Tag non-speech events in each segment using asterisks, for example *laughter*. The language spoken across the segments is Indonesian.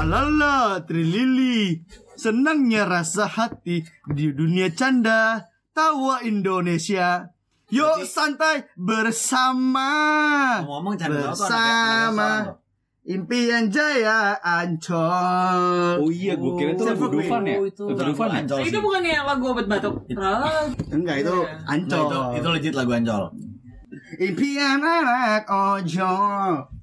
Tralala, trilili, senangnya rasa hati di dunia canda, tawa Indonesia. Yuk santai bersama, Ngomong bersama impian jaya Ancol. Oh iya, gue kira itu lagu Dufan ya. Itu. Dufan ya. Ancol itu bukannya lagu obat batuk. *laughs* Enggak itu Iya. Nah, Ancol. itu, itu legit lagu Ancol. Impian anak ojol.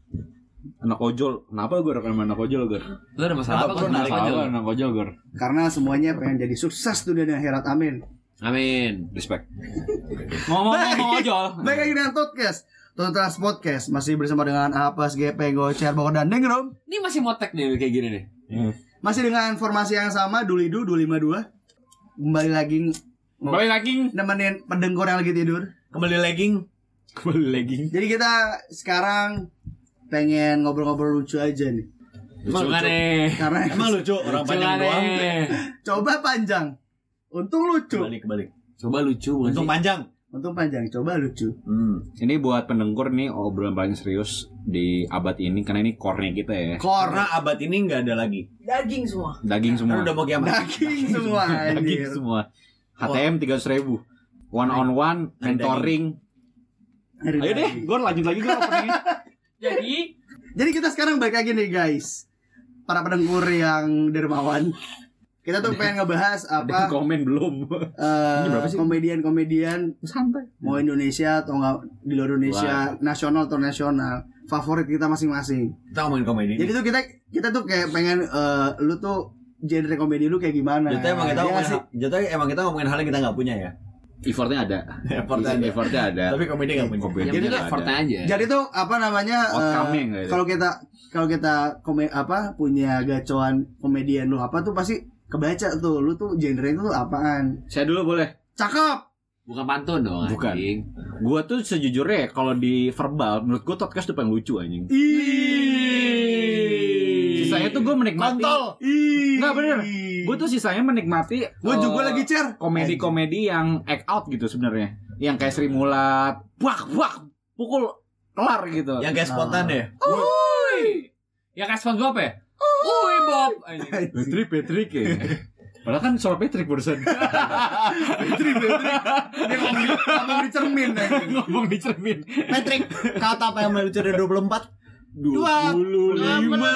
Anak ojol. Kenapa gue rekaman anak ojol, Gor? Lu ada masalah apa? Narik aja. Salah anak ojol, Gor. Karena semuanya pengen jadi sukses dunia dan akhirat. Amin. Amin. Respect. Ngomong-ngomong ojol. Baik lagi dengan podcast. Tuntas Podcast masih bersama dengan Apas, GP, Gocer, Bogor, dan Ningrum. Ini masih motek nih kayak gini nih. Masih dengan informasi yang sama, Dulidu 252. Kembali lagi Balik lagi. nemenin pendengkur yang lagi tidur. Kembali legging. Balik lagi. Jadi kita sekarang pengen ngobrol-ngobrol lucu aja nih. Lucu kan nih. Karena Emang *laughs* lucu orang Lucu panjang kan doang. nih. coba panjang. Untung lucu. Kebalik kebalik. Coba lucu bukan Untung sih? panjang. Untung panjang, coba lucu. Hmm. Ini buat pendengkur nih obrolan paling serius di abad ini karena ini core-nya kita ya. Karena abad ini nggak ada lagi. Daging semua. Daging semua. Kan udah mau kiamat. daging semua Daging semua. HTM *laughs* 300 ribu. One on one, mentoring. Ayo deh, daging. gue lanjut lagi gue openingnya. *laughs* Jadi Jadi kita sekarang balik lagi nih guys. Para pendengkur yang dermawan. Kita tuh pengen ngebahas Ada apa komen belum? eh, Ini berapa sih? komedian-komedian Santai. mau Indonesia atau enggak di luar Indonesia, nasional atau nasional, favorit kita masing-masing. Kita ngomongin komedi. Jadi tuh kita kita tuh kayak pengen eh, lu tuh genre komedi lu kayak gimana? Jatuh emang kita Dia ngomongin jatuh emang kita ngomongin hal yang kita nggak punya ya. Effortnya ada. Effortnya ada. Effortnya ada. Tapi komedi nggak punya. Komedi. Jadi nggak effortnya aja. Jadi tuh apa namanya? eh, Outcome-nya nggak ada. kalau kita kalau kita kome, apa punya gacoan komedian lu apa tuh pasti kebaca tuh lu tuh genre itu tuh apaan? Saya dulu boleh. Cakep. Bukan pantun dong Bukan. anjing. Gua tuh sejujurnya ya, kalau di verbal menurut gua podcast tuh paling lucu anjing. Ih. Sisanya tuh gua menikmati. Kontol. Nggak, bener. Gua tuh sisanya menikmati. Gue eh, juga lagi cer. komedi-komedi yang act out gitu sebenarnya. Yang kayak Sri Mulat, wak wak, pukul kelar gitu. Yang kayak spontan ya. Uy. Ya kayak SpongeBob ya? Uy Bob. *laughs* Patrick Patrick ya. *laughs* Padahal kan suara Patrick barusan *laughs* Petri, Petri. Dia ngomong di, ngomong di cermin ngomong di cermin. Patrick, kata apa yang melucu dari 24? Dua puluh lima.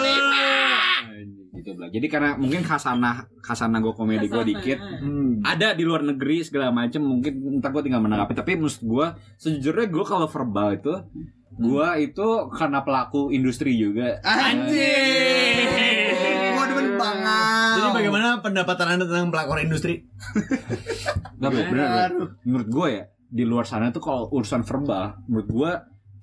Gitu belah. Jadi karena mungkin khasanah khasanah gue komedi gue dikit. Hmm. Ada di luar negeri segala macem mungkin ntar gue tinggal menanggapi. Tapi menurut gue sejujurnya gue kalau verbal itu gue itu karena pelaku industri juga. Anjing. Gua demen banget. Jadi bagaimana pendapatan Anda tentang pelakor industri? Nggak bener. Aduh. Menurut gue ya di luar sana tuh kalau urusan verbal, menurut gue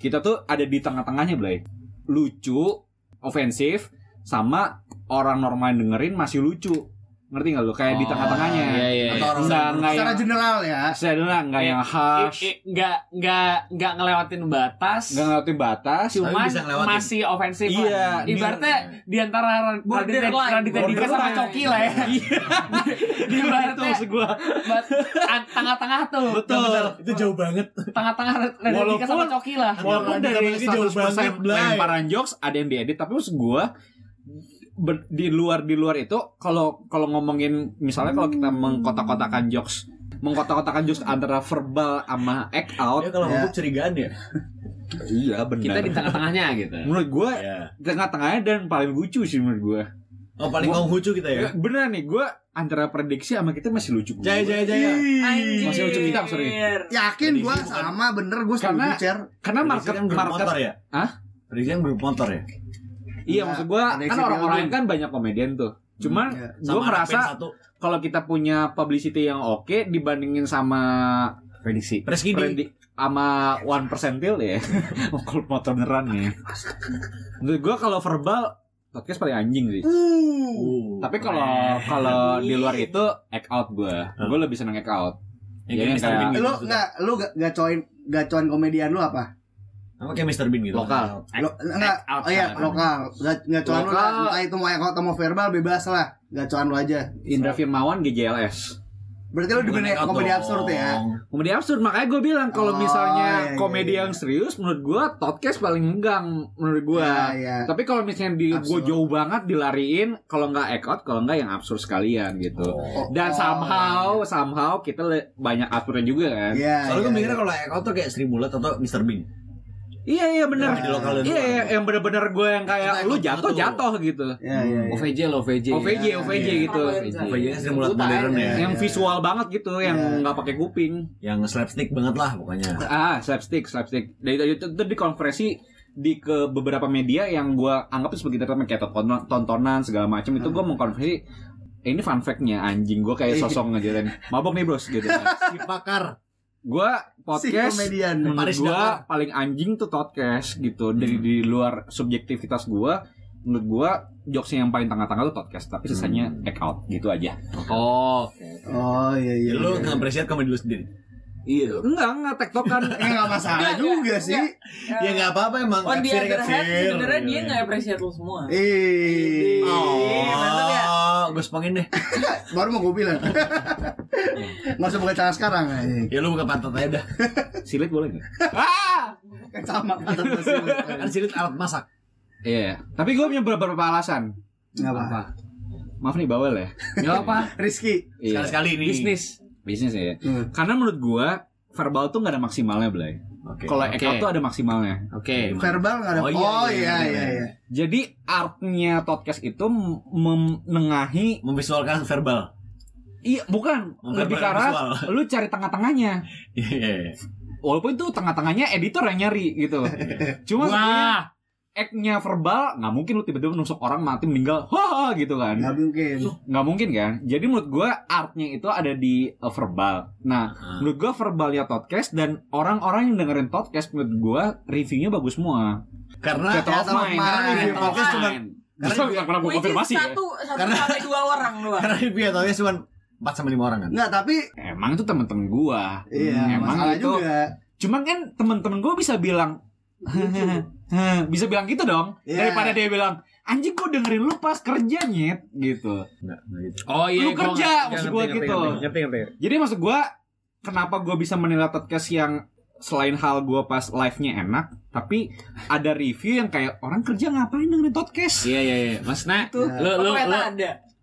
kita tuh ada di tengah-tengahnya, Blay. Lucu, ofensif, sama orang normal dengerin masih lucu. Ngerti gak lu? Kayak di Oh, tengah-tengahnya. iya, iya, Atau iya. orang Enggak, enggak Secara yang general ya. saya dulu enggak yang harsh, Nggak nggak nggak ngelewatin batas. enggak ngelewatin batas. Ngelewatin. masih ofensif Iya, lah. Ibaratnya di antara Raditya. Raditya Dika sama. Coki lah ya. *laughs* Di Itu ibaratnya gua. tengah-tengah tuh. Betul. Itu jauh banget. Tengah-tengah Raditya Dika Walaupun- sama Coki lah. Walaupun dari Dika jauh 100% banget, Blay. lemparan jokes ada yang diedit, tapi maksud gua ber- di luar di luar itu kalau kalau ngomongin misalnya kalau kita mengkotak-kotakan jokes mengkotak-kotakan jokes antara verbal sama act out Ya kalau Ya. ngomong curigaan ya. iya Kita di tengah-tengahnya gitu. menurut gue Ya. tengah-tengahnya dan paling lucu sih menurut gue Oh paling Gua- konghucu kita ya. bener nih gue antara prediksi sama kita masih lucu Jaya jaya jaya. Ih. Masih lucu kita, sorry. Yakin bukan- sama bener gua Karena- setuju karena Prediksi market kan grup market motor ya. Hah? Prediksi kan grup motor ya. Iya Iya, maksud gue prediksi kan orang-orang kan banyak komedian tuh cuman Iya. gue satu. kalau kita punya publicity yang oke dibandingin sama prediksi Preskidi. Predik- sama one percentil ya *laughs* kalau motor beneran nih menurut gue kalau verbal podcast paling anjing sih Uh. tapi kalau kalau di luar itu act out gue gue lebih seneng act out kayak kayak- Bean gitu. Lu enggak lu ga- gacoin gacoan komedian lu apa? Sama kayak Mr. Bean gitu. Lokal. Lo, enggak, out oh iya, kan. lokal. Ga- Gacoan lu Lokal. entah itu mau ekot atau mau verbal bebas lah. Gacoan lu aja. Indra Firmawan GJLS Berarti lu di Bukan dunia nekat komedi dong. absurd ya? Komedi absurd makanya gue bilang kalau Oh, misalnya iya, iya, komedi iya. yang serius menurut gue podcast paling enggang menurut gue. Iya, iya. Tapi kalau misalnya di gue jauh banget dilariin kalau nggak out kalau nggak yang absurd sekalian gitu. Oh. Dan Oh, somehow somehow kita banyak aturan juga kan. Iya. Soalnya gue iya, mikirnya iya. kalau Eko tuh kayak Sri Mulat atau Mr. Bean. Iya iya benar. Yang di lokal dan Iya iya yang bener-bener gue yang kayak Kita lu jatuh tuh. jatuh gitu. Iya, iya, iya. OVJ lo OVJ. OVJ OVJ gitu. OVJ nya Sri Mulat modern ya. Yang visual banget gitu, yang nggak pakai kuping. Yang slapstick banget lah pokoknya. Ah, slapstick, slapstick. Dari tadi itu, itu dikonversi di ke beberapa media yang gua anggap itu sebagai entertainment kayak tontonan, segala macam itu gua mau konversi eh, ini fun fact-nya anjing gua kayak sosok ngajarin mabok nih bros gitu *laughs* Si pakar. Gua Si podcast komedian. menurut gua Dakar. paling anjing tuh podcast gitu dari di luar subjektivitas gua menurut gua jokesnya yang paling tengah-tengah tuh podcast tapi sisanya act out gitu aja Oh. Oh iya iya. Lu iya. nge-appreciate komedi lu sendiri. Iya enggak enggak tektokan *laughs* Eh nggak masalah Enggak, juga enggak, sih. enggak. Ya nggak apa-apa emang. On the Capsir, other hand, capsir. sebenarnya dia nggak appreciate lu semua. Eh. Iya, mantap ya? Oh, gue sepongin deh. Baru mau gue bilang. *laughs* Nggak usah buka celana sekarang. Ya lu buka pantat aja dah. *laughs* silit boleh nggak Kan sama kata Kan silit alat masak. iya tapi gua punya beberapa alasan Enggak apa. maaf nih bawel ya Gak apa. Rizky. Iya. Sekali-sekali ini. Bisnis. Bisnis ya Hmm. karena menurut gua verbal tuh nggak ada maksimalnya Blay Oke. kalau Oke. act out tuh ada maksimalnya Oke. Verbal nggak ada. Oh, Oh iya, iya iya, iya iya. iya. jadi artnya podcast itu menengahi Memvisualkan verbal. iya bukan lebih visual. *laughs* lu cari tengah-tengahnya Iya. iya, iya. walaupun itu tengah-tengahnya editor yang nyari gitu *laughs* cuma Wah. Act-nya verbal nggak mungkin lu tiba-tiba nusuk orang mati meninggal haha gitu kan Nggak mungkin. nggak mungkin kan jadi menurut gua artnya itu ada di uh, verbal nah Ah. menurut gua verbalnya podcast dan orang-orang yang dengerin podcast menurut gua reviewnya bagus semua Karena Theater of Mind. Theater Review podcast cuma- karena- nggak pernah is konfirmasi ya satu, satu Karena- sampai dua orang doang. karena review atau cuma 4 sampai 5 orang kan. Enggak, tapi emang itu temen-temen gua iya, emang masalah itu juga. cuman kan temen-temen gua bisa bilang *laughs* bisa bilang gitu dong Iya. daripada dia bilang anjing gua dengerin lu pas kerja nyet gitu Enggak, enggak gitu. Oh iya. Lu gua kerja, ngerti, maksud gua ngerti, gitu. Ngerti, ngerti, ngerti. Jadi maksud gua kenapa gua bisa menilai podcast yang selain hal gua pas live-nya enak, tapi ada review yang kayak orang kerja ngapain dengerin podcast? Iya iya iya. Maksudnya Itu. lu lu ada.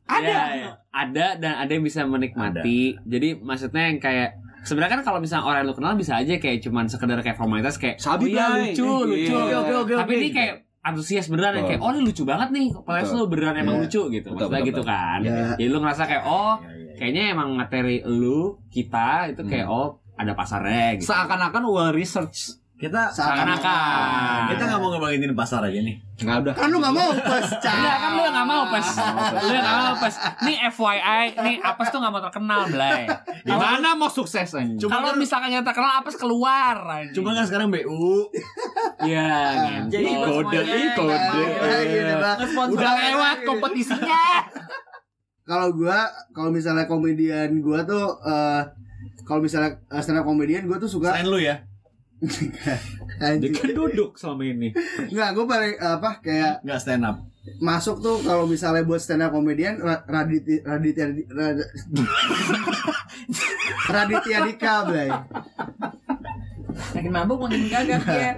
Ada. Iya, iya. Ada dan ada yang bisa menikmati. Jadi maksudnya yang kayak sebenarnya kan kalau misalnya orang yang lu kenal bisa aja kayak cuman sekedar kayak formalitas kayak Sabi, oh iya lucu Iya. lucu Oke, oke, oke, tapi ini kayak antusias beneran yang Betul. kayak oh ini lucu banget nih podcast lu beneran emang Iya. lucu gitu Betul, maksudnya betul, gitu betul. kan Iya. jadi lu ngerasa kayak oh Iya, iya, iya. kayaknya emang materi lu kita itu kayak oh ada pasarnya gitu Seakan-akan well research. Kita Seakan-akan. kita nggak mau ngebangkitin pasar aja nih. Enggak udah. Kan lu nggak mau pas Enggak kan lu yang gak mau pas Lu yang gak mau pas Nih FYI Nih Apes tuh gak mau terkenal Blay Gimana mau sukses? Cuma Kalau kan- misalkan yang terkenal Apes keluar anjing. Cuma kan sekarang BU Iya *laughs* Jadi gitu. kode, ih, kode. Iya. Nge-sponsor Udah lewat kompetisinya. *laughs* kalau gua kalau misalnya komedian gua tuh eh kalau misalnya uh, stand up komedian gua tuh suka selain lu ya. *laughs* Dia kan duduk selama ini. Enggak, gua paling apa kayak Nggak stand up. masuk tuh kalau misalnya buat stand up komedian Ra- Raditya Raditya Rad- *laughs* Raditya Dika, Blay. Makin mabuk makin gagap ya.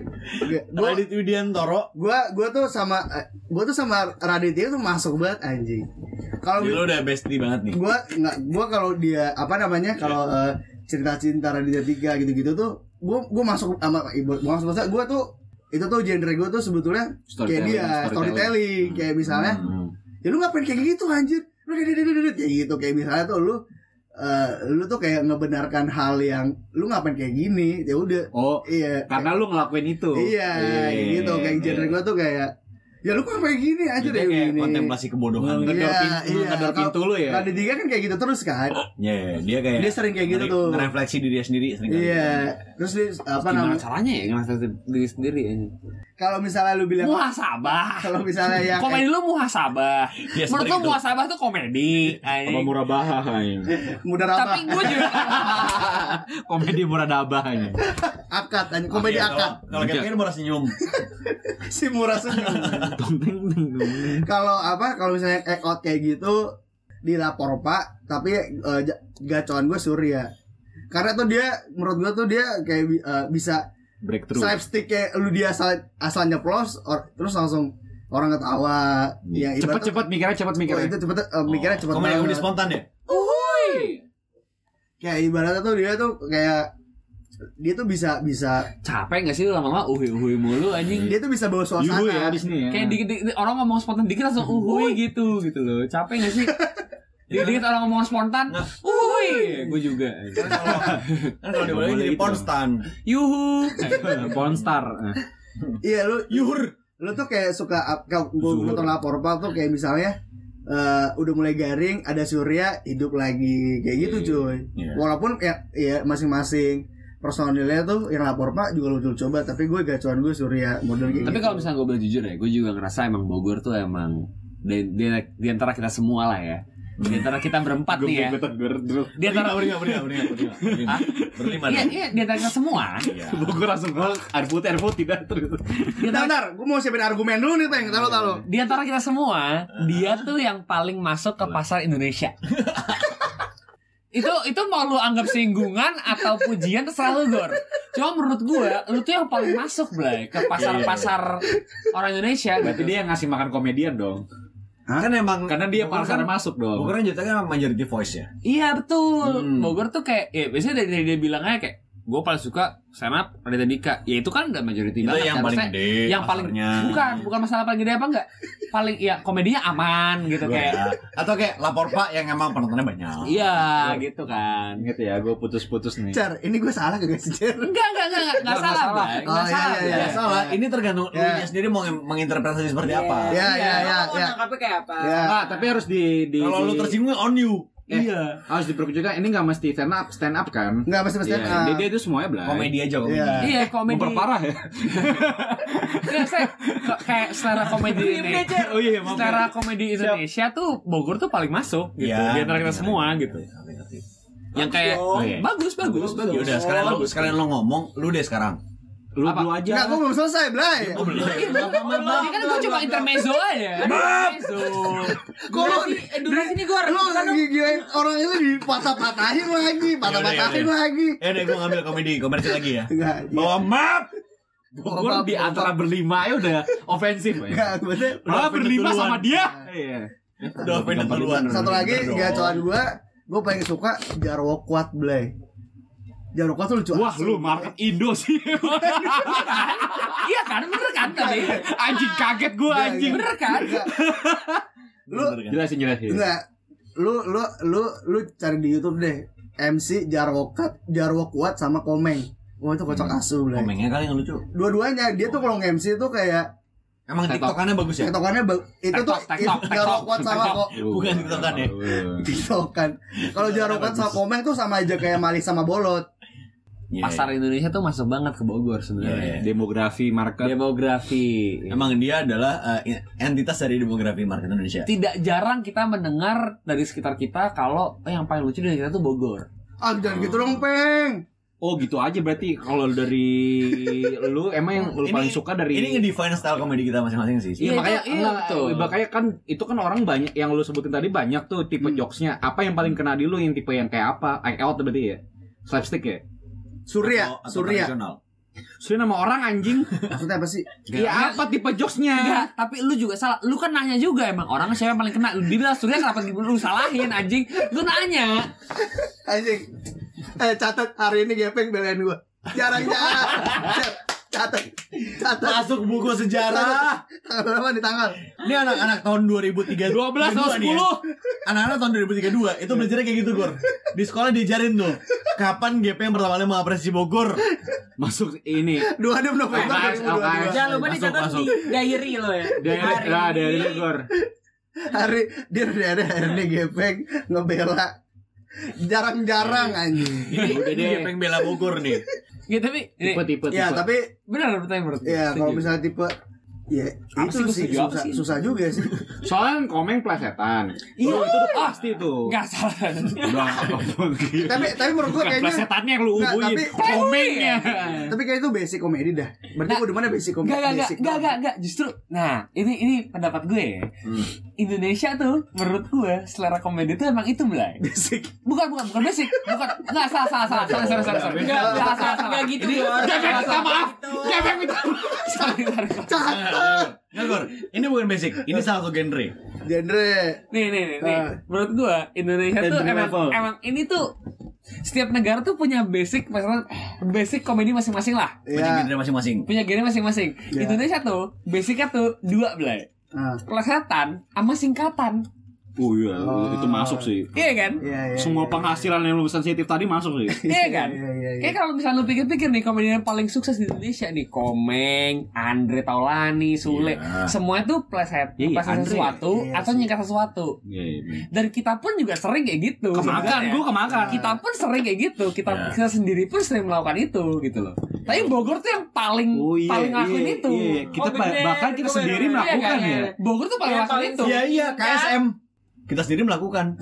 Gua Radit Widiantoro. gua gua tuh sama gua tuh sama Raditya tuh masuk banget anjing. Kalau lu udah bestie banget nih. gua nggak gua kalau dia apa namanya kalau eh, cerita-cinta Raditya Tiga gitu-gitu tuh gua gua masuk sama ibu gua masuk masa gua tuh itu tuh genre gua tuh sebetulnya kayak Storytelling, dia storytelling, kayak misalnya Hmm. ya lu ngapain kayak gitu anjir lu kayak gitu kayak misalnya tuh lu eh, lu tuh kayak ngebenarkan hal yang lu ngapain kayak gini ya udah Oh, iya karena lu ngelakuin itu. iya Iya, gitu kayak genre iya. gua tuh kayak ya lu kok kayak gini aja deh kayak gini kontemplasi kebodohan. Iya, Ngedor pin- iya. Kalau- pintu lu ya. Raditya Tiga kan kayak gitu terus kan Iya, iya, dia kayak dia sering kayak gitu tuh ngerefleksi diri dia sendiri sering. Iya, terus dia apa Gimana namanya? caranya ya Ngerasa diri sendiri anjing. Kalau misalnya lu bilang Muhasabah kalau misalnya yang Komedi lu muhasabah Dia Menurut sering lu muhasabah tuh komedi Apa mudah Tapi gue juga *laughs* Komedi murah dabahnya. *laughs* akad anjing komedi Iya, akad. Kalau kayak gini baru senyum. *laughs* si murah senyum. *laughs* Kalau apa kalau misalnya act out kayak gitu di lapor pak tapi ja- gacoan gue Surya. Karena tuh dia menurut gue tuh dia kayak eh, bisa breakthrough. slapstick kayak lu dia asal asal nyeplos or- terus langsung orang ketawa. Yang cepet ibarat cepet mikirnya cepet oh, mikirnya itu cepet eh, mikirnya cepet Komedi spontan ya? kayak ibaratnya tuh dia tuh kayak dia tuh bisa bisa Capek gak sih lu lama-lama uhui-uhui mulu anjing? dia tuh bisa bawa suasana ya di sini ya Kayak dikit, dikit- orang ngomong spontan dikit langsung uhui gitu gitu loh. Capek gak sih? *laughs* Dikit-dikit orang ngomong spontan, Nggak. uhui. Gue juga. Kan kalau kan diboleh boleh jadi ponstan. Yuhu. *laughs* Pornstar Eh. iya lu Yuhur. lu tuh kayak suka kalau gue nonton lapor pak tuh kayak misalnya eh, udah mulai garing ada Surya hidup lagi kayak gitu cuy Iya. walaupun ya ya masing-masing personilnya tuh yang lapor pak juga lucu coba tapi gue gacuan gue Surya model kayak Tapi gitu. kalau misalnya gue boleh jujur ya, gue juga ngerasa emang Bogor tuh emang di, di, di antara kita semua lah ya. Di antara kita berempat nih ya. Di antara beringat, beringat, beringat. Berlima Iya, iya, di antara kita semua. Iya. Bogor langsung gol air putih air putih dah terus Di Bentar, antara, bentar, gue mau siapin argumen dulu nih, Peng. Taruh, taruh. di antara kita semua, dia tuh yang paling masuk ke pasar Indonesia. *laughs* itu itu mau lu anggap singgungan atau pujian terserah lu Gor cuma menurut gue lu tuh yang paling masuk Blay ke pasar-pasar orang Indonesia berarti dia yang ngasih makan komedian dong Kan emang karena dia Bogor pasar kan- masuk dong Bogor kan jatuhnya kan majority voice ya. Iya betul. Hmm. Bogor tuh kayak ya biasanya dari, dari dia bilangnya kayak gue paling suka stand up Raditya Dika. Ya itu kan udah majority Itu banget yang kan. paling Maksudnya, gede. yang paling bukan bukan masalah paling gede apa enggak. Paling ya komedinya aman gitu kayak. Ya. Atau kayak lapor pak yang emang penontonnya banyak. Iya gitu kan. Ingat ya gue putus-putus nih Cer, ini gue salah gak sih, Cer? Enggak enggak enggak enggak, enggak Nggak salah. salah. Bray. Oh, Enggak iya, salah. iya, iya. Ya salah, ini tergantung lu sendiri mau menginterpretasi seperti apa. Ya, ya, ya, Mau ya. nangkapnya kayak apa? Nah, tapi harus di, di Kalau lu tersinggung on you. Eh, Iya. harus diperkuat juga ini nggak mesti stand up stand up kan Enggak mesti mesti. Iya, dia, dia itu semuanya belai Komedi aja komedi. Iya. Iya komedi. memperparah ya *laughs* Iya, saya kayak selera komedi ini. oh iya maaf Selera komedi Indonesia tuh Bogor tuh paling masuk gitu. Iya. Di antara kita semua gitu. Yang kayak Oh, iya. bagus bagus bagus. Ya udah sekarang lu sekalian lu ngomong, lu deh sekarang. Lu Apa? dulu aja Enggak, gue belum selesai, Blay. Tadi kan gue cuma intermezzo aja. Intermezzo. Eh, durasi nih gue lu gigit orang itu dipatah-patahin lagi, patah-patahin Yaudah, lagi. Eh deh gue ngambil komedi komersial lagi ya. Enggak, iya. Bawa map. Bogor di antara berlima ya udah ofensif ya Enggak, gue malah berlima sama dia iya Udah offended duluan. satu lagi gacoan gue, gue paling suka Jarwo kuat, Blay. Jarwo kuat tuh lucu. wah lu market Indo sih Iya kan bener kan tadi. anjing kaget gua Enggak, anjing Bener kan? Enggak. Lu Bener kan? jelasin jelasin enggak. Lu lu lu lu cari di YouTube deh. MC Jarwo kuat, Jarwo kuat sama Komeng. Wah itu kocak asu, Blay. Komengnya kali yang lucu. Dua-duanya dia tuh kalau nge-MC tuh kayak Emang tiktokannya bagus ya? tiktokannya ba- itu tuh Jarwo kuat sama kok *laughs* Bukan tiktokan ya? *laughs* tiktokan. Kalau Jarwo kuat sama Komeng tuh sama aja kayak Mali sama Bolot. Iya, Pasar Indonesia tuh masuk banget ke Bogor Iya, sebenarnya. demografi market Demografi. Emang dia adalah eh, entitas dari demografi market Indonesia. Tidak jarang kita mendengar dari sekitar kita kalau eh, yang paling lucu dari kita tuh Bogor. Ah jangan gitu dong, Peng. oh gitu aja berarti kalau dari *laughs* lu emang yang lu Ini- paling suka dari Ini ngedefine style komedi kita masing-masing sih. Iya, Iya, makanya itu- iya, enggak, betul. makanya kan itu kan orang banyak yang lu sebutin tadi banyak tuh tipe jokesnya. Apa yang paling kena di lu yang tipe yang kayak apa? Out berarti ya? Slapstick ya? Surya, Atau- atau Surya. tradisional. Sudah nama orang anjing. Maksudnya apa sih? Iya apa tipe jokesnya? Enggak, tapi lu juga salah. Lu kan nanya juga emang orang siapa yang paling kena. Lu bilang Surya kenapa lu salahin anjing? Lu nanya. Anjing. Eh catat hari ini Gepeng belain gua. Jarang-jarang. *laughs* Catat. Catat. Masuk buku sejarah. Tanggal berapa nih tanggal? Ini anak-anak tahun 2003 12 sama 10. nih ya. Anak-anak tahun 2032 itu belajarnya kayak gitu, Gor. Di sekolah diajarin tuh. Kapan GP yang pertama kali mengapresiasi Bogor? Masuk ini. 26 November LKS, 2022. Jangan lupa Masuk, dicatat masuk. di diary lo ya. Dari nah, dari Bogor. Hari dia dari ada hari ini Gepeng ngebela jarang-jarang anjing. Ini Udah deh. GP yang bela Bogor nih. Gitu tapi ini Tipe tipe tipe. Iya, Ya, tapi benar pertanyaan menurut ya kalau misalnya tipe Ya, Apa itu sih, sih susah, sih? susah juga sih. Soalnya kan komeng plesetan. Iya. Oh, itu udah pasti tuh. Enggak salah. Udah gitu. tapi tapi menurut gua kayaknya plesetannya yang lu ubuin. tapi- Komengnya. tapi kayak itu basic komedi dah. Berarti Nah, gua demennya basic komedi. Enggak, enggak, enggak, basic enggak, enggak, enggak, justru Nah, ini ini pendapat gue ya. Hmm. Indonesia tuh menurut gue selera komedi tuh emang itu mulai. Basic. Bukan, bukan, bukan basic. Bukan. Enggak, salah, salah, salah, salah, salah, salah, salah. Enggak, Salah, salah, salah. enggak gitu. Ini Gor. Gak minta maaf. Minta *laughs* Sorry, sorry. Nggak, Gor. Ini bukan basic. Ini salah satu genre. Genre. Nih, nih, nih, nih. Ah. Menurut gue Indonesia tuh emang, level. emang ini tuh setiap negara tuh punya basic basic komedi masing-masing lah Punya Ya. genre masing-masing. punya genre masing-masing Ya. Indonesia tuh basicnya tuh dua belai Ah. plesetan sama singkatan Oh iya, Oh. itu masuk sih. iya kan Iya, iya. Semua iya. penghasilan yang lu sensitif tadi masuk sih. *laughs* iya kan Iya, iya, iya. Kayak kalau misalnya lu pikir-pikir nih komedian yang paling sukses di Indonesia nih Komeng, Andre Taulani, Sule Iya. Semuanya tuh pleset, Iya, iya, pleset Andre. sesuatu Iya atau nyingkat sesuatu Iya, iya. Dan kita pun juga sering kayak gitu Kemakan, sebenarnya. gua kemakan. Kita pun sering kayak gitu Kita, Iya. kita sendiri pun sering melakukan itu gitu loh Tapi Bogor tuh yang paling Oh iya, paling ngelakuin iya, itu iya. Kita Oh, bener. bahkan kita Itu sendiri. Iya melakukan kan? ya. Bogor tuh paling paling itu Iya iya KSM. Kita sendiri melakukan.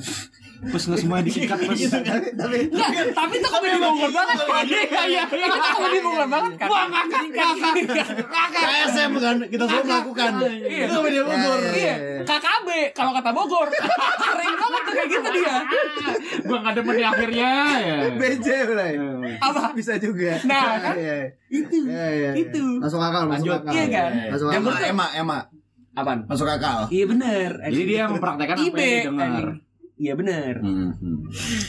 Terus nggak semuanya disingkat mas. Gitu kan. Tapi Enggak, tapi itu komedi Bogor banget kan Iya, iya Itu komedi Bogor banget kan Wah, ngakak, ngakak KSM kan kita semua melakukan. Iya. Itu media Bogor. Iya, Iya, KKB kalau kata Bogor. *laughs* Sering banget tuh kayak gitu dia. Gua nggak demen di akhirnya ya. BJ mulai. Apa? Bisa juga. Nah, kan? Iya, iya. Itu. Iya, iya, iya. Itu. Masuk akal, masuk Lanjut. akal. Iya kan? Masuk Yang akal. Apaan? masuk akal. Iya bener. Jadi dia mempraktekkan apa yang didengar. Iya bener. Hmm.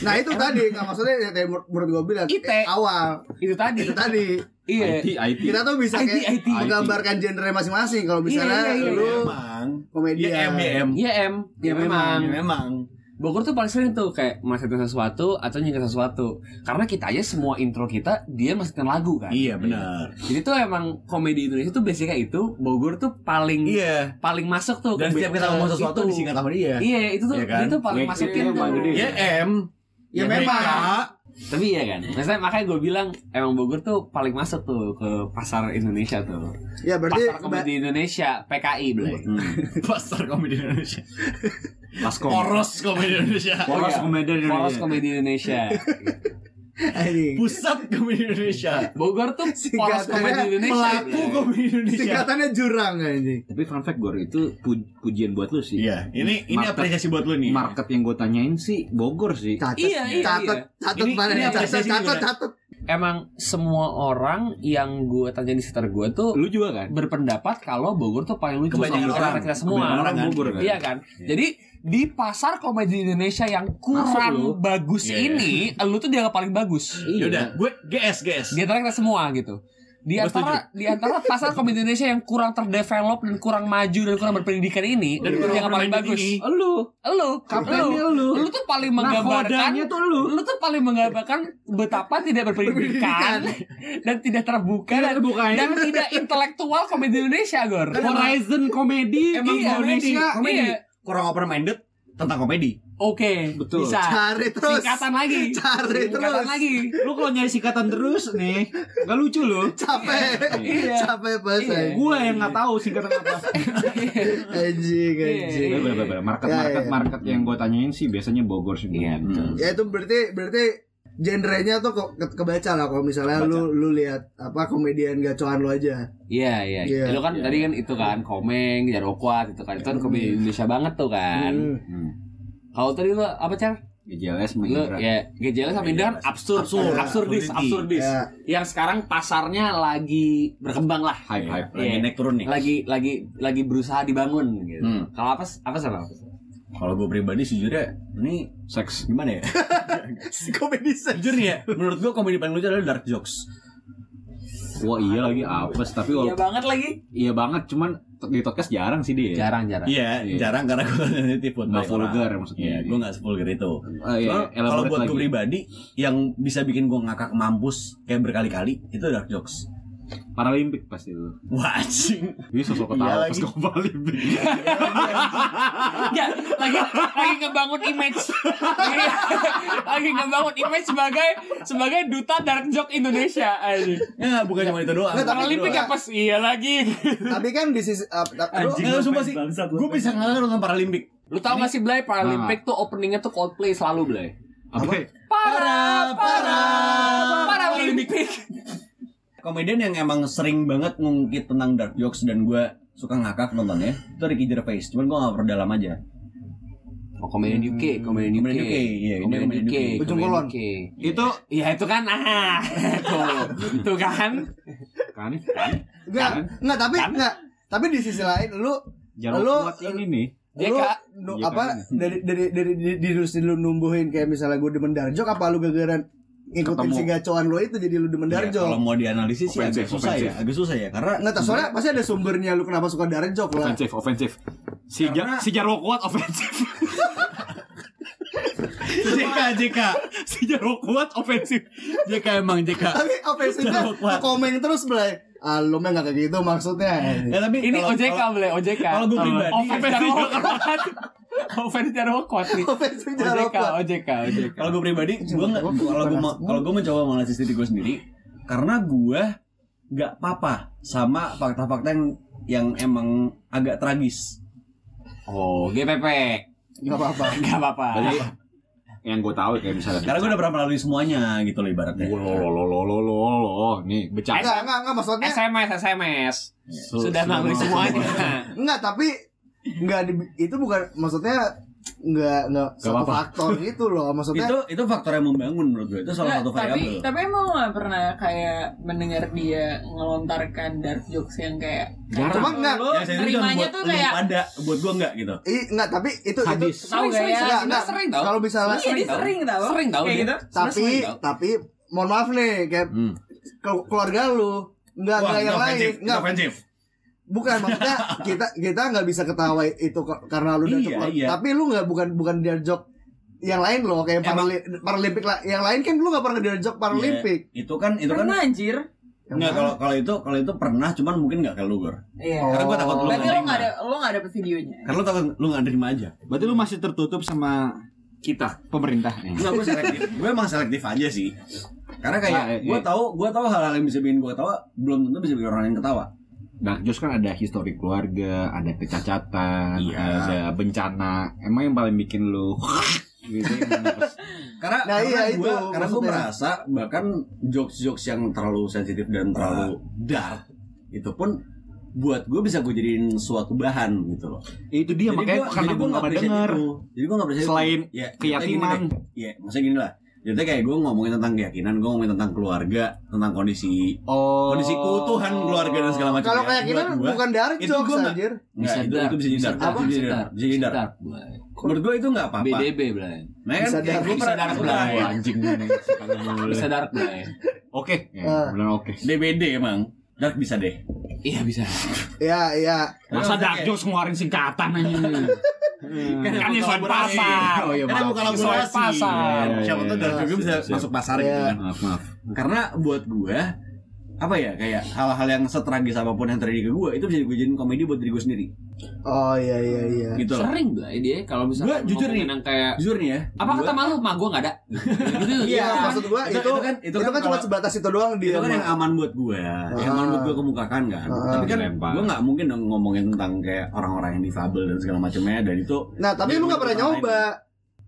Nah, itu tadi nggak maksudnya yang tadi menur- menurut gue bilang IT. awal. Itu tadi. Itu tadi. Iya. IT, IT. Kita tuh bisa IT, kayak IT. menggambarkan genre masing-masing. Kalau misalnya Iya, iya, iya, lu Memang. komedian. YM, YM. Iya em. Ya memang. Ya, memang. Bogor tuh paling sering tuh kayak masukin sesuatu atau nyingkat sesuatu. Karena kita aja semua intro kita dia masukin lagu kan. Iya benar. Jadi tuh emang komedi Indonesia tuh basicnya itu Bogor tuh paling Iya. paling masuk tuh. Dan setiap kita ngomong sesuatu itu. disingkat sama dia. Iya itu tuh Iya kan? dia tuh paling Ya, masukin itu tuh. yang gede. YM. Ya, Ya, memang. Tapi iya kan, maksudnya makanya gue bilang emang Bogor tuh paling masuk tuh ke pasar Indonesia tuh. Ya berarti Pasar komedi Indonesia, PKI belai. Hmm. *laughs* Pasar komedi Indonesia. Paskom. Poros komedi Indonesia. *laughs* Poros iya. komedian Poros Indonesia. komedi Indonesia. Pusat komedi Indonesia. Bogor tuh poros komedi Indonesia. Pelaku Blay. komedi Indonesia. Singkatannya jurang anjing. Tapi fun fact gue itu pu- pujian buat lu sih. Iya, ini ini Market- apresiasi buat lu nih. Market yang gue tanyain sih Bogor sih. Catat, Iya, iya, iya. catat Ini- mana? ini Catat, apresiasi catat, juga. catat. Emang semua orang yang gue tanya di sekitar gue tuh Lu juga kan? berpendapat kalau Bogor tuh paling lucu Kebanyakan orang. kita semua. Kebanyakan Orang kan? Bogor kan? Iya kan? Jadi di pasar komedi Indonesia yang Masuk lu. kurang bagus Iya, iya. ini, lu tuh dianggap paling bagus. Iya. Yaudah, gue GS GS. Di antara kita semua gitu. Di antara di antara pasar komedi Indonesia yang kurang terdevelop dan kurang maju dan kurang berpendidikan ini, Dan dan kurang yang paling bagus. ini. Lu. Lu, Kaptennya lu, lu. lu tuh paling menggambarkan tuh lu. lu tuh paling menggambarkan betapa tidak berpendidikan dan tidak terbuka dan, terbuka ini. dan tidak intelektual komedi Indonesia, Gor. Horizon komedi Emang Indonesia komedi. Iya. Kurang open minded tentang komedi. Oke, Betul. bisa. Cari terus. Singkatan lagi. Cari Singkatan terus. lagi. Lu kalau nyari singkatan terus nih, gak lucu lu. Capek. Iya. Capek bahasa. Iya. Gua yang nggak tahu singkatan apa. *laughs* Anjing, Iya, anjing. Bener, bener, bener. Market Ya, market ya. market yang gue tanyain sih biasanya Bogor sih. Iya, betul. Ya itu berarti berarti genrenya tuh kok ke- kebaca lah kalau misalnya lu lu lihat apa komedian gacoan lu aja. Iya, iya. Iya. Lu kan Iya. tadi kan itu kan Komeng, Jarwo Kuat itu kan itu kan komedi Indonesia banget tuh kan. Hmm. Hmm. Kalau tadi lu apa, Car? GJLS Lu Mahindra. ya GJL sama Indra kan absurd, Absurd. absurdis, absurdis. Ya. Yang sekarang pasarnya lagi berkembang lah. Hype hype. Lagi Iya. naik turun nih. Lagi lagi lagi berusaha dibangun gitu. Hmm. Kalau apa apa salah? Kalau gue pribadi sejujurnya ini Seks. gimana ya? *laughs* Komedi seks. Jujur nih ya, menurut gue komedi paling lucu adalah dark jokes. Wah iya lagi apes tapi Iya banget lagi. iya banget cuman di podcast jarang sih dia. Jarang, jarang. Iya, Iya. jarang karena gue sensitif buat Nggak banyak vulgar maksudnya. Iya, gue nggak sevulgar itu. Oh, iya, kalau elaborate buat gue pribadi yang bisa bikin gue ngakak mampus kayak berkali-kali itu dark jokes. Paralimpik pasti lu. Wah, anjing. Ini sosok Iya ketawa pas lagi. ngomong Paralimpik. Enggak, lagi lagi ngebangun image. Lagi, lagi ngebangun image sebagai sebagai duta dark joke Indonesia anjing. Ya, bukan cuma itu doang. Tapi- Paralimpik apa sih? Iya lagi. Tapi kan di sisi uh, Anjing, lu sumpah sih. Gue bisa ngalahin nonton Paralimpik. Lu tau gak sih Blay Paralimpik tuh openingnya tuh Coldplay selalu Blay. Apa? Para para Paralimpik. Komedian yang emang sering banget ngungkit tentang dark jokes dan gue suka ngakak nontonnya itu Ricky Gervais. Cuman gue gak pernah dalam aja. Oh, komedian UK, komedian UK. Komedian UK, iya, ini komedian komedian UK. UK. Ujung Kulon. UK. Itu Iya itu kan ah tuh itu kan kan kan enggak, Kan? enggak tapi Kan? enggak. Tapi di sisi lain lu Jarang Lu- kuat ini nih. Dia lu nu- Iya, apa kan? dari dari dari di, di, di, lu numbuhin kayak misalnya gue demen darjok apa lu gagaran ngikutin Ketemu. si gacoan lo itu jadi lu demen Ya, darjok kalau mau dianalisis sih agak Ofensif, susah ofensif. ya, agak susah ya karena Enggak tahu soalnya pasti ada sumbernya lu kenapa suka darjok lah. Ofensif, ofensif. Si ja, Karena- si Jarwo kuat ofensif. *laughs* JK JK si Jarwo kuat ofensif. JK emang JK. Tapi ofensifnya komen terus Blay. Ah lu mah gak kayak gitu maksudnya. Ya tapi ini kalau- OJK boleh OJK kalau gue pribadi- kuat offense Jarwo kuat nih. Jarang OJK kuat. OJK OJK Kalau gue pribadi, gue nggak kalau gue mau- kalau gue mencoba menganalisis diri gue sendiri, karena gue nggak apa-apa sama fakta-fakta yang yang emang agak tragis. oh GPP Enggak apa-apa. nggak apa-apa Jadi *laughs* yang gue tahu kayak misalnya Karena gue udah pernah melalui semuanya gitu loh ibaratnya. lo lo lo lo lo lo lo. Nih bercanda. Enggak, enggak, enggak maksudnya SMS SMS Su- sudah melalui semuanya. Enggak tapi enggak di- itu bukan maksudnya enggak enggak satu apa-apa. faktor gitu loh maksudnya. Itu itu faktor yang membangun menurut gue. Itu salah Nggak, satu tapi variabel. tapi emang lo gak pernah kayak mendengar dia ngelontarkan dark jokes yang kayak Jarang. Cuma enggak. itu cuma nerimanya buat tuh kayak pada, buat gue enggak gitu. Ih, enggak tapi itu itu Sadis. tahu gak ya Enggak, enggak. sering tau Kalau misalnya Iya, dia sering tau Sering tau Kayak dia. gitu tapi sering tapi mohon maaf nih kayak Hmm. ke- keluarga lu enggak enggak itu yang lain itu enggak ofensif. Bukan maksudnya kita kita nggak bisa ketawa itu karena lu Iya, darjok iya. tapi lu nggak bukan bukan darjok yang lain loh kayak parali- paralimpik lah yang lain kan lu nggak pernah darjok paralimpik Itu kan itu kan Pernah anjir Yang Enggak kalau kalau itu kalau itu pernah cuman mungkin enggak ke lu Gor. Iya. Karena gue takut lu Berarti nggak lo terima. gak ada lo gak dapet videonya Karena lu takut lu enggak terima aja. Berarti lu masih tertutup sama kita pemerintah. Enggak, gue selektif. *laughs* gue emang selektif aja sih. Karena kayak Nah, gue eh. tahu, gue tahu hal-hal yang bisa bikin gue ketawa, belum tentu bisa bikin orang yang ketawa. Dark jokes kan ada histori keluarga, ada kecacatan, Iya. ada bencana. Emang yang paling bikin lu *laughs* gitu Karena Nah, karena iya, gue itu karena gue merasa bahkan jokes-jokes yang terlalu sensitif dan terlalu dark itu pun buat gue bisa gue jadiin suatu bahan gitu loh. itu dia makanya gua- karena jadi gue gua nggak pernah denger itu. Jadi gue nggak appreciate Selain itu. Ya, keyakinan. Iya, Iya, maksudnya gini lah. Jadi kayak gue ngomongin tentang keyakinan, gue ngomongin tentang keluarga, tentang kondisi oh kondisi keutuhan keluarga dan segala macam. kalau ya. kayak gini Buat gua, bukan dark itu jokes gua nggak- anjir Enggak, itu, itu bisa jadi dark. Apa? Itu bisa jadi dark. Bisa jadi dark. Dark, Blay. Menurut gue itu nggak apa-apa. BDB Blay Nah, kan Bisa kayak dark, gue bisa pernah dark, Blay. anjing bisa dark Blay oke ya, Ah. benar oke DBD emang. Dark bisa deh. iya bisa ya ya masa Maksudnya dark jokes ngeluarin singkatan aja *laughs* Kan kan kolaborasi. pasar oh iya Kan mau maaf kolaborasi. Pasar. Iya, Siapa Iya, tuh iya, dark juga bisa masuk pasar gitu Iya. kan. maaf maaf Karena buat gue apa ya kayak hal-hal yang setragis apa pun yang terjadi ke gue itu bisa gue jadiin komedi buat diri gue sendiri. Oh iya iya iya. Gitu loh sering Blay dia kalau misalnya Gua jujur nih. yang kayak jujur nih ya apa gua- kata malu? Mah gue nggak ada. *laughs* Gitu iya maksud gua Itu- itu itu kan- itu itu kan kan cuma sebatas itu doang itu dia kan yang aman buat gue yang aman buat gue kemukakan kan. Ah. tapi kan gue nggak mungkin dong ngomongin tentang kayak orang-orang yang difabel dan segala macamnya dan itu nah tapi lu nggak pernah nyoba.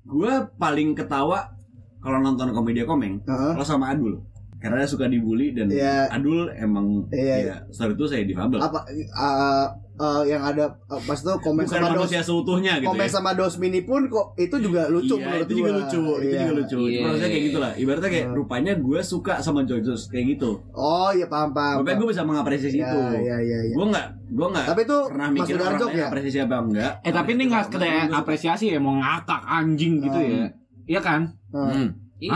Gue paling ketawa kalau nonton komedi komeng Heeh. kalau sama Adul karena dia suka dibully dan Iya. Adul emang Iya, ya saat itu saya difabel apa uh, uh, yang ada uh, pas itu komen bukan sama dos seutuhnya gitu komen ya sama dos mini pun kok itu juga lucu iya, menurut itu juga gua. lucu, itu juga lucu. Iya. Cuma maksudnya kayak gitulah. Ibaratnya kayak Hmm. rupanya gue suka sama jokes kayak gitu. oh iya paham paham Rupanya gue bisa mengapresiasi Iya, itu. iya iya iya Gue nggak, gue nggak tapi itu pernah mikir orang ya apresiasi apa enggak. eh tapi ini nggak sekedar apresiasi ya mau ngakak anjing gitu ya iya kan Heeh. Hmm. Iya.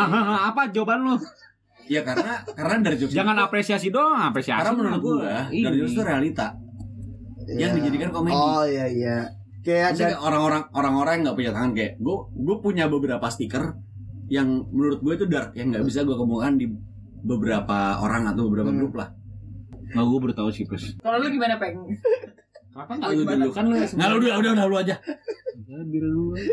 Apa jawaban lu Ya karena karena dari jokes jangan itu- apresiasi doang apresiasi Karena menurut gue Ini. dari jokes itu realita yang Iya. dijadikan komedi. oh iya iya kayak Maksudnya ada orang-orang orang-orang yang nggak punya tangan kayak gue gue punya beberapa stiker yang menurut gue itu dark yang nggak bisa gue kemukakan di beberapa orang atau beberapa Hmm. grup lah Nggak gue baru tahu sih Pes. Kalau lu gimana peng? Kenapa nggak lu dulu kan lu Nah, lu udah udah udah lu aja.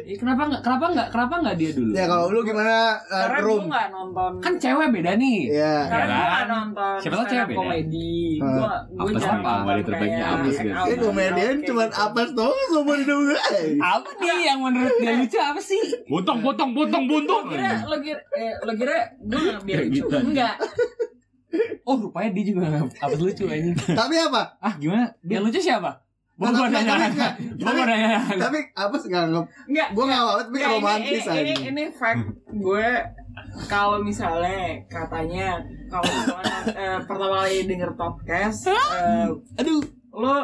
Eh, kenapa nggak kenapa nggak kenapa nggak dia dulu? Ya kalau lu gimana uh, Karena gue room? nggak nonton. Kan cewek beda nih. Ya. Karena Ya gue nggak kan? nonton Siapa tahu cewek beda. komedi. Gue Apes jarang apa? Komedi terbaiknya kayak apes, out, Eh komedian gitu. apa tuh semua di dulu. Apa nih yang menurut dia lucu apa sih? Potong, potong, potong, potong. Lo kira lo kira eh, lo kira gue nggak biar Kayak lucu? gitu. Enggak. Oh rupanya dia juga apa lucu aja. Tapi apa? Ah, gimana? Yang lucu siapa? Mau Nggak, gue tapi- nanya, tapi- mau gue tapi- nanya. Tapi apa sih nggak nggak? Enggak. Gue nggak mau, tapi Nggak, ini- romantis ini, ini, aja. ini fact gue kalau misalnya katanya kalau eh, pertama kali denger podcast eh, Aduh. lo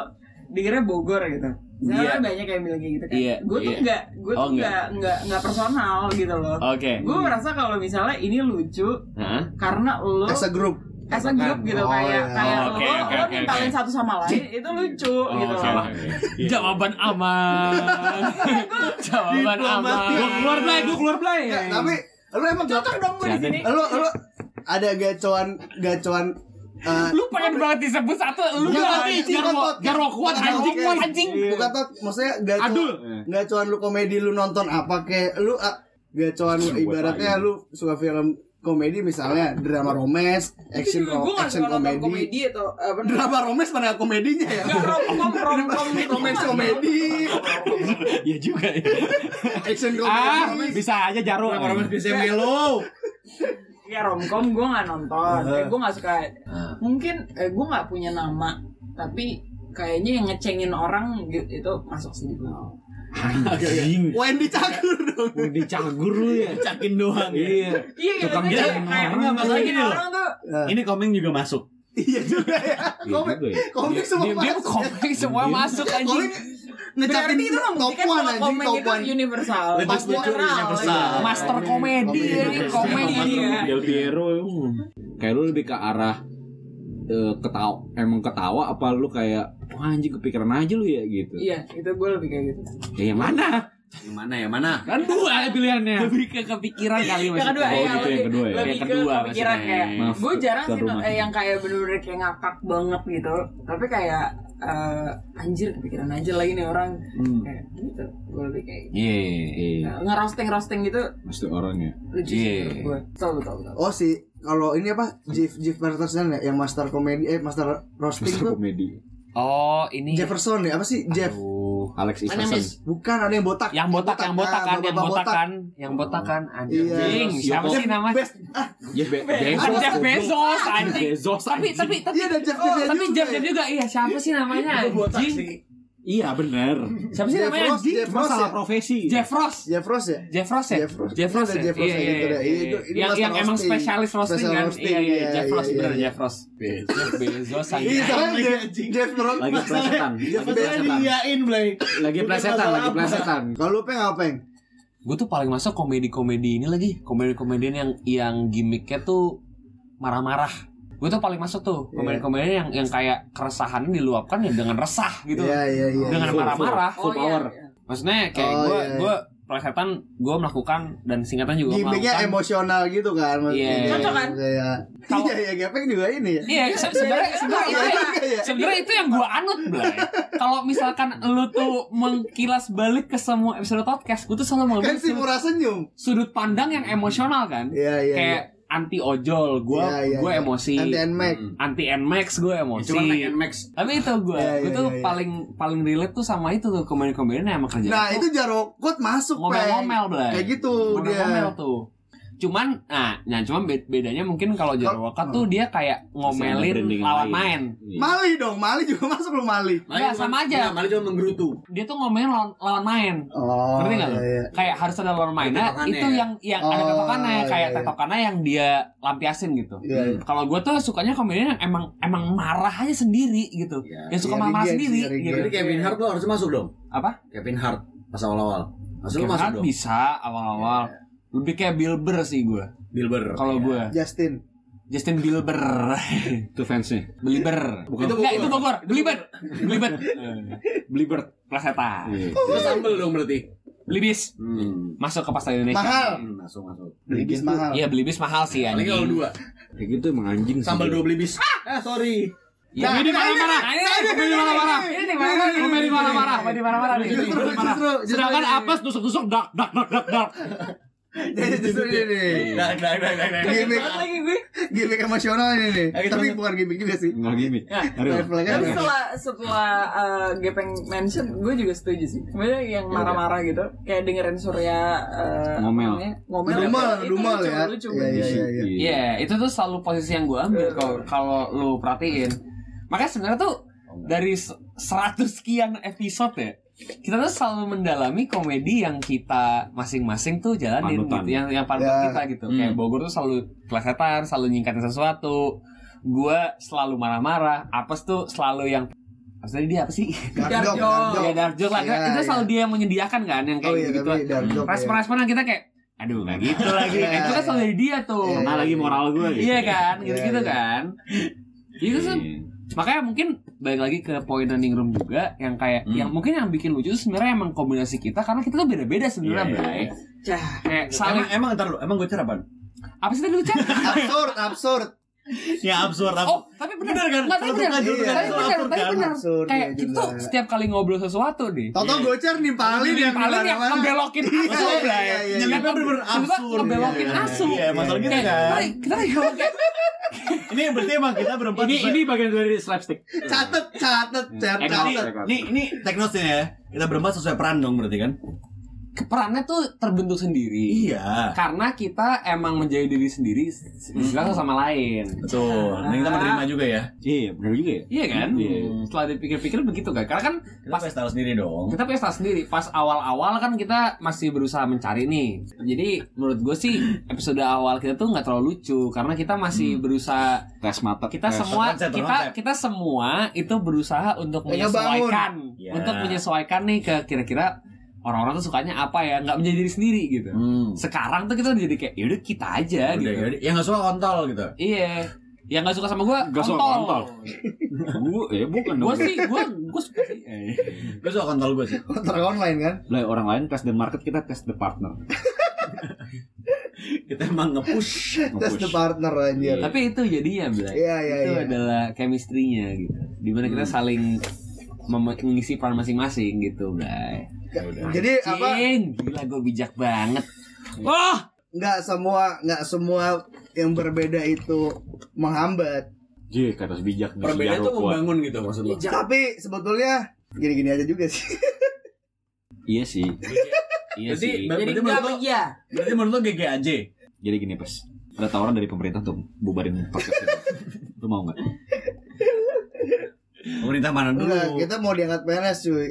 dengernya Bogor gitu Misalnya Iya. kan banyak yang bilang kayak gitu kan Iya, gue tuh iya. enggak gue tuh Oh, enggak. enggak enggak enggak personal gitu loh Oke. gue merasa kalau misalnya ini lucu Hah? karena lo As a group. As a group gitu Oh, kayak iya. kayak Oh, oke, lo oke, lo oke, nimpalin oke. satu sama lain *laughs* itu lucu gitu oke, loh oke. *laughs* Jawaban aman. Jawaban aman. Gue keluar play, gue keluar play. Nggak, tapi lu emang cocok dong gue di sini lu lu ada gacoan gacoan eh, Lu pengen banget disebut satu, lu jarwo, bukan, jarwo kuat anjing kuat anjing. bukan tot maksudnya gacoan Adul. gacoan lu komedi lu nonton apa kayak lu ah, gacoan ibaratnya lu suka film komedi misalnya drama romance action ro gue nggak action komedi komedi atau apa drama romance mana komedinya ya romcom gitu romance komedi Iya juga ya. action Ah, komedi bisa aja jarum. Orang-orang bisa melo. ya romcom gue nggak nonton Uh-huh. eh, gue nggak suka Ah. mungkin eh, gue nggak punya nama tapi kayaknya yang ngecengin orang gitu, itu masuk sih di gue Anjing. Wendy Cagur dong Udah dicagur lu ya. Cakin doang. ya. Iya. iya Tukang gitu ngecengin kayak orang. Enggak, masalah gini loh. Ini komeng juga masuk. iya juga ya Iya komik juga ya. semua Dia dia masuk komik semua masuk anjing. berarti itu top membuktikan anjing komeng top itu universal universal. iya. Master komedi ini komedi. Iya. Del Piero kayak lu lebih ke arah eh, ketawa emang ketawa apa lu kayak wah anjing kepikiran aja lu ya gitu. Iya itu gue lebih kayak gitu. Ya yang mana? Yang mana ya mana? kan dua pilihannya. Lebih ke kepikiran kali yang kedua Oh, ya gitu, yang kedua ya. lebih Yang ke kedua kepikiran maksudnya. kayak Maaf, gue jarang sih eh, yang kayak bener-bener kayak ngakak banget gitu. Tapi kayak eh, anjir kepikiran aja lagi nih orang. Hmm. kayak gitu. Gue lebih kayak gitu. Iya. iya ngerosting roasting gitu mesti orangnya lucu Iya. sih gue betul betul betul. Oh si kalau ini apa? Jeff Jeff Peterson ya? Yang master komedi eh master roasting Master tuh? komedi. Oh, ini Jefferson ya? Apa sih? Jeff. Aduh, Alex My name Iverson. bukan ada yang botak. Yang botak, yang botak kan, yang botak kan, yang botak kan, anjing. Iya. Siapa sih? Best ah Jeff Ah, Bezos. Jeff Bezos, anjing. Bezos Tapi tapi tapi iya Oh, tapi Jeff Jeff juga. Iya siapa sih namanya anjing iya bener. Siapa sih Jeff namanya? Ross, Jeff Ross masalah ya? profesi. Jeff Ross. Jeff Ross ya? Jeff Ross ya? Jeff Ross. Jeff Ross Ada ya? Jeff Ross iya yang iya gitu iya. Yang yang emang spesialis roasting kan? iya iya iya, Jeff iya, Ross iya, bener iya. Jeff Ross. Jeff Bezos Iya, Jeff, Ross. lagi plesetan lagi Jeff plesetan. Diain, Blay. lagi plesetan lagi plesetan. Kalau lu pengen apa, Peng? gue tuh paling masuk komedi-komedi ini lagi. Komedi-komedian yang yang gimmicknya tuh marah-marah gue tuh paling masuk tuh Iya. komedi-komedian yang yang kayak keresahan diluapkan ya dengan resah gitu Iya, iya, iya. dengan Full, marah-marah full iya, power. iya. maksudnya kayak Oh, gue iya. gue plesetan gue melakukan dan singkatan juga Gimiknya melakukan emosional gitu kan. Iya. Cocok kan? Kayak Kalau- Iya, iya, Gepeng juga ini ya. Iya, se- sebenarnya sebenarnya Iya, itu iya, iya. sebenarnya itu yang gue anut Blay. Kalau misalkan lu tuh mengkilas balik ke semua episode podcast, gue tuh selalu Kan mengambil si sudut, murah senyum. sudut pandang yang emosional kan. Iya, iya. Kayak anti ojol, gue Iya, iya, gue iya. emosi. Anti Nmax. Anti Nmax gue emosi. Itu kan Mac Max. Tapi itu gue, Iya, gue iya, tuh iya, iya. paling paling relate tuh sama itu tuh komedi-komedian yang emang kerja. Nah, itu Jaro Quote masuk, Peng. ngomel-ngomel Blay. Kayak gitu dia. ngomel-ngomel tuh. Cuman, nah, nah cuman be- bedanya mungkin kalau Jarwo Wakat tuh dia kayak ngomelin lawan lain. main. Iya. Mali dong, Mali juga *laughs* masuk lu Mali. Enggak, sama aja. Malah cuma menggerutu. Dia tuh ngomelin lawan, lawan main. Oh. Ngerti nggak lu? iya, iya. Kayak harus ada lawan mainnya. Tetokannya Itu ya? yang yang ada Oh, tetokannya, iya, kayak iya. tetokannya yang dia lampiasin gitu. Iya, iya. Kalau gue tuh sukanya komedian yang emang emang marah aja sendiri gitu. Iya. yang suka Iya, marah sendiri Rigen. gitu. Berarti Kevin Hart lo harusnya masuk dong. Apa? Kevin Hart pas awal-awal. Lo Kevin masuk Hart dong. bisa awal-awal. Lebih kayak Bill Burr sih gue. Bilber. Kalau gue Justin. Justin Bieber. *laughs* Itu fansnya. Beliber. Bukan. Itu Enggak, itu Bogor. Belibet. Belibet. Belibert. Plaseta. Iya. Itu sambel dong berarti. Belibis. Hmm. Masuk ke pasar Indonesia. Mahal. Hmm, Masuk masuk. Beli bis mahal. Iya, belibis mahal sih Paling anjing. kalau dua. Kayak gitu emang anjing sih. Sambal dua beli bis. Ah, sorry. Ya, Nah, ini marah-marah. ini, Ini nah, ini, marah-marah. Ini. Komedi marah-marah. Komedi marah-marah Sedangkan ini. apes tusuk-tusuk dak dak dak dak dak. Jadi justru ini nih. Nah, nah, nah, nah, nah. Gimik, lagi gue. gimik emosional ini nih. Tapi bukan gimik juga sih. Enggak gini. Aduh. Red flag Tapi setelah setelah uh, Gepeng mention, gue juga setuju sih. Sebenarnya yang marah-marah gitu, kayak dengerin Surya uh, Ngomel. ngomel, Dumal, itu dumal ya. lucu, Iya, iya, iya, iya. Iya, itu tuh selalu posisi yang gue ambil kalau kalau lu perhatiin. Makanya sebenarnya tuh dari se- 100 sekian episode ya, kita tuh selalu mendalami komedi yang kita masing-masing tuh jalanin Panutan. gitu, yang yang panutan Ya. kita gitu. Hmm. Kayak Bogor tuh selalu kelesetan, selalu nyingkatin sesuatu. Gua selalu marah-marah, Apes tuh selalu yang tadi dia apa sih? Dark *laughs* joke, joke. ya dark joke lah. Iya, itu iya. selalu dia yang menyediakan kan yang kayak Oh iya, gitu. ya. Respon-responan kita kayak aduh nggak gitu *laughs* lagi. Iya, itu kan selalu dari dia tuh. Iya, Nah lagi moral gue gitu. Iya kan, gitu-gitu Iya, iya. kan. Itu tuh Iya. makanya mungkin balik lagi ke poin running room juga yang kayak Hmm. yang mungkin yang bikin lucu tuh sebenarnya emang kombinasi kita karena kita tuh beda-beda sebenarnya, iya, Bray. iya. Cah. Kayak saling Emang, emang ntar lu, emang gue cara apaan? apa sih tadi lu? *laughs* Absurd, absurd. Ya absurd, Oh, tapi bener Bener kan? Nggak, tapi bener. Juga Tapi kan, bener, absurd tapi kan? bener. Absurd, Kayak iya kita juga. tuh setiap kali ngobrol sesuatu deh. Tau-tau gocer nimpalin yang paling yang ngebelokin asu, Iya, Bray. iya, iya, Nyelipnya iya. Tiba-tiba absurd. ngebelokin Iya, asu. Iya, masalah gitu kan. kita- lagi Ini berarti emang kita berempat Ini ini bagian dari slapstick. Catet, catet, catet. Enak. ini, ini, ini teknosnya ya. Kita berempat sesuai peran dong berarti kan? Perannya tuh terbentuk sendiri. Iya. Karena kita emang menjadi diri sendiri satu sama lain. Betul. Nah, kita menerima juga ya. Iya, benar juga ya. Iya kan? Iya. Setelah dipikir-pikir begitu kan. Karena kan Kita pas pesta sendiri dong. kita style sendiri. Pas awal-awal kan kita masih berusaha mencari nih. Jadi menurut gue sih episode awal kita tuh nggak terlalu lucu karena kita masih berusaha Tes mata. kita tes. semua konsep, kita konsep. kita semua itu berusaha untuk menyesuaikan Ya. untuk menyesuaikan nih ke kira-kira orang-orang tuh sukanya apa ya nggak menjadi diri sendiri gitu. Hmm. Sekarang tuh kita jadi kayak yaudah kita aja Udah, gitu. yaudah. Yang nggak suka kontol gitu. Iya. Yang gak suka sama gue Nggak suka kontol. Gue eh bukan Gue dong. sih Gue gue suka sih *laughs* Eh. Gue suka kontol gue sih. Kontrak online kan? Lah orang lain tes the market kita tes the partner. *laughs* Kita emang nge-push. Test the partner anjir. Tapi itu jadinya Bla Iya, iya, Itu iya. adalah chemistry-nya gitu Di mana kita saling mem- mengisi peran masing-masing gitu Bla Jadi apa? Gila gue bijak banget Wah Nggak semua, nggak semua yang berbeda itu menghambat. Jih, kata bijak di Perbedaan kuat. membangun gitu maksud lo. Tapi sebetulnya gini-gini aja juga sih. Iya sih. Iya Berarti, sih. Jadi menurut lo, iya. berarti menurut lo GGAJ. Jadi gini, Pes. Ada tawaran dari pemerintah tuh bubarin podcast itu. Lu mau nggak? Pemerintah mana dulu? Enggak, kita mau diangkat PNS cuy.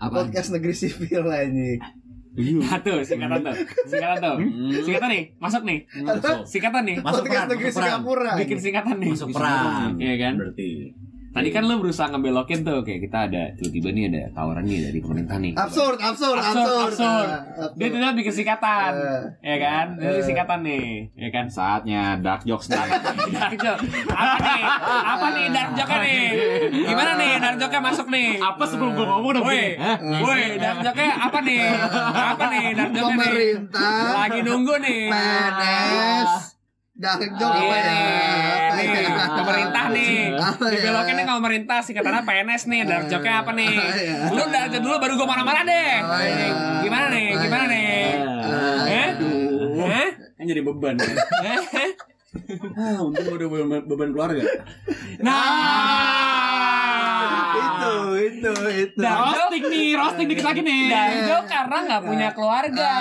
Apa? Podcast negeri sipil lah ini. Tuh singkatan tuh Singkatan tuh Singkatan nih Masuk nih Masuk. Singkatan nih Masuk Podcast peran, negeri. Singapura. Bikin singkatan nih Masuk peran. Iya kan Berarti. Tadi kan lu berusaha ngebelokin tuh Kayak kita ada Tiba-tiba nih ada tawaran nih dari pemerintah nih Absurd, absurd, Absurd, absurd. absurd. Ah, absurd. Dia tidak bikin singkatan Eh. Ya kan Ini Eh. singkatan nih Ya kan Saatnya dark jokes nih. Dark joke *laughs* Apa nih Apa nih dark joke nih Gimana nih dark joke masuk nih Apa sebelum gua ngomong udah Woi, woi, dark joke apa nih? Apa nih dark joke nih? Pemerintah. Lagi nunggu nih. PNS. Dark joke apa Iya ya? nih, Apa nih, ya? pemerintah nih. Apa ya? Dibelokin nih ke pemerintah sih katanya PNS nih, dark joke apa nih? Iya. Lu dark dulu baru gue marah-marah deh. Iya. Gimana nih? Gimana nih? Eh? Eh? Kan jadi beban. ya. Eh? ah, untung udah beban keluarga. Nah, Itu, itu, joke Roasting nih, roasting dikit lagi nih. Dark joke karena nggak punya keluarga,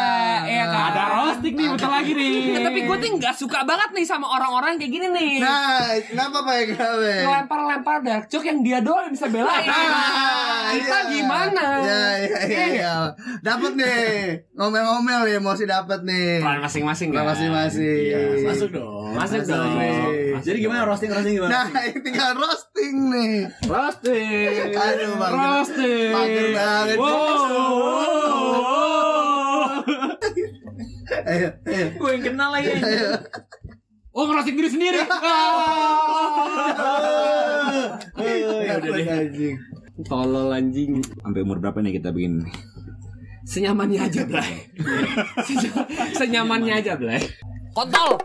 ya kan? Ada roasting nih, bentar lagi nih. Ya, *laughs* tapi gue tuh nggak suka banget nih sama orang-orang kayak gini nih. Nah, kenapa Pak Gawe? Ngelempar-lempar dark joke yang dia doang yang bisa belain. Ah, Kita iya. gimana? Ya, ya, ya, ya. Dapat nih. Ngomel-ngomel ya, emosi dapat nih. Peran masing-masing Peran kan? masing-masing. Iya, masuk dong. Masuk Masuk dong. nih. Jadi gimana roasting roasting gimana? Nah, ini tinggal roasting nih. Roasting. Aduh, Bang. Roasting. Mager banget. Wow. Ayo, ayo. Gue yang kenal lagi. Ayo. Oh, ngerosting diri sendiri. *laughs* ya udah deh. Anjing. Tolol anjing. Sampai umur berapa nih kita bikin? Senyamannya aja, Blay. *laughs* Senyamannya aja, Blay. Kontol.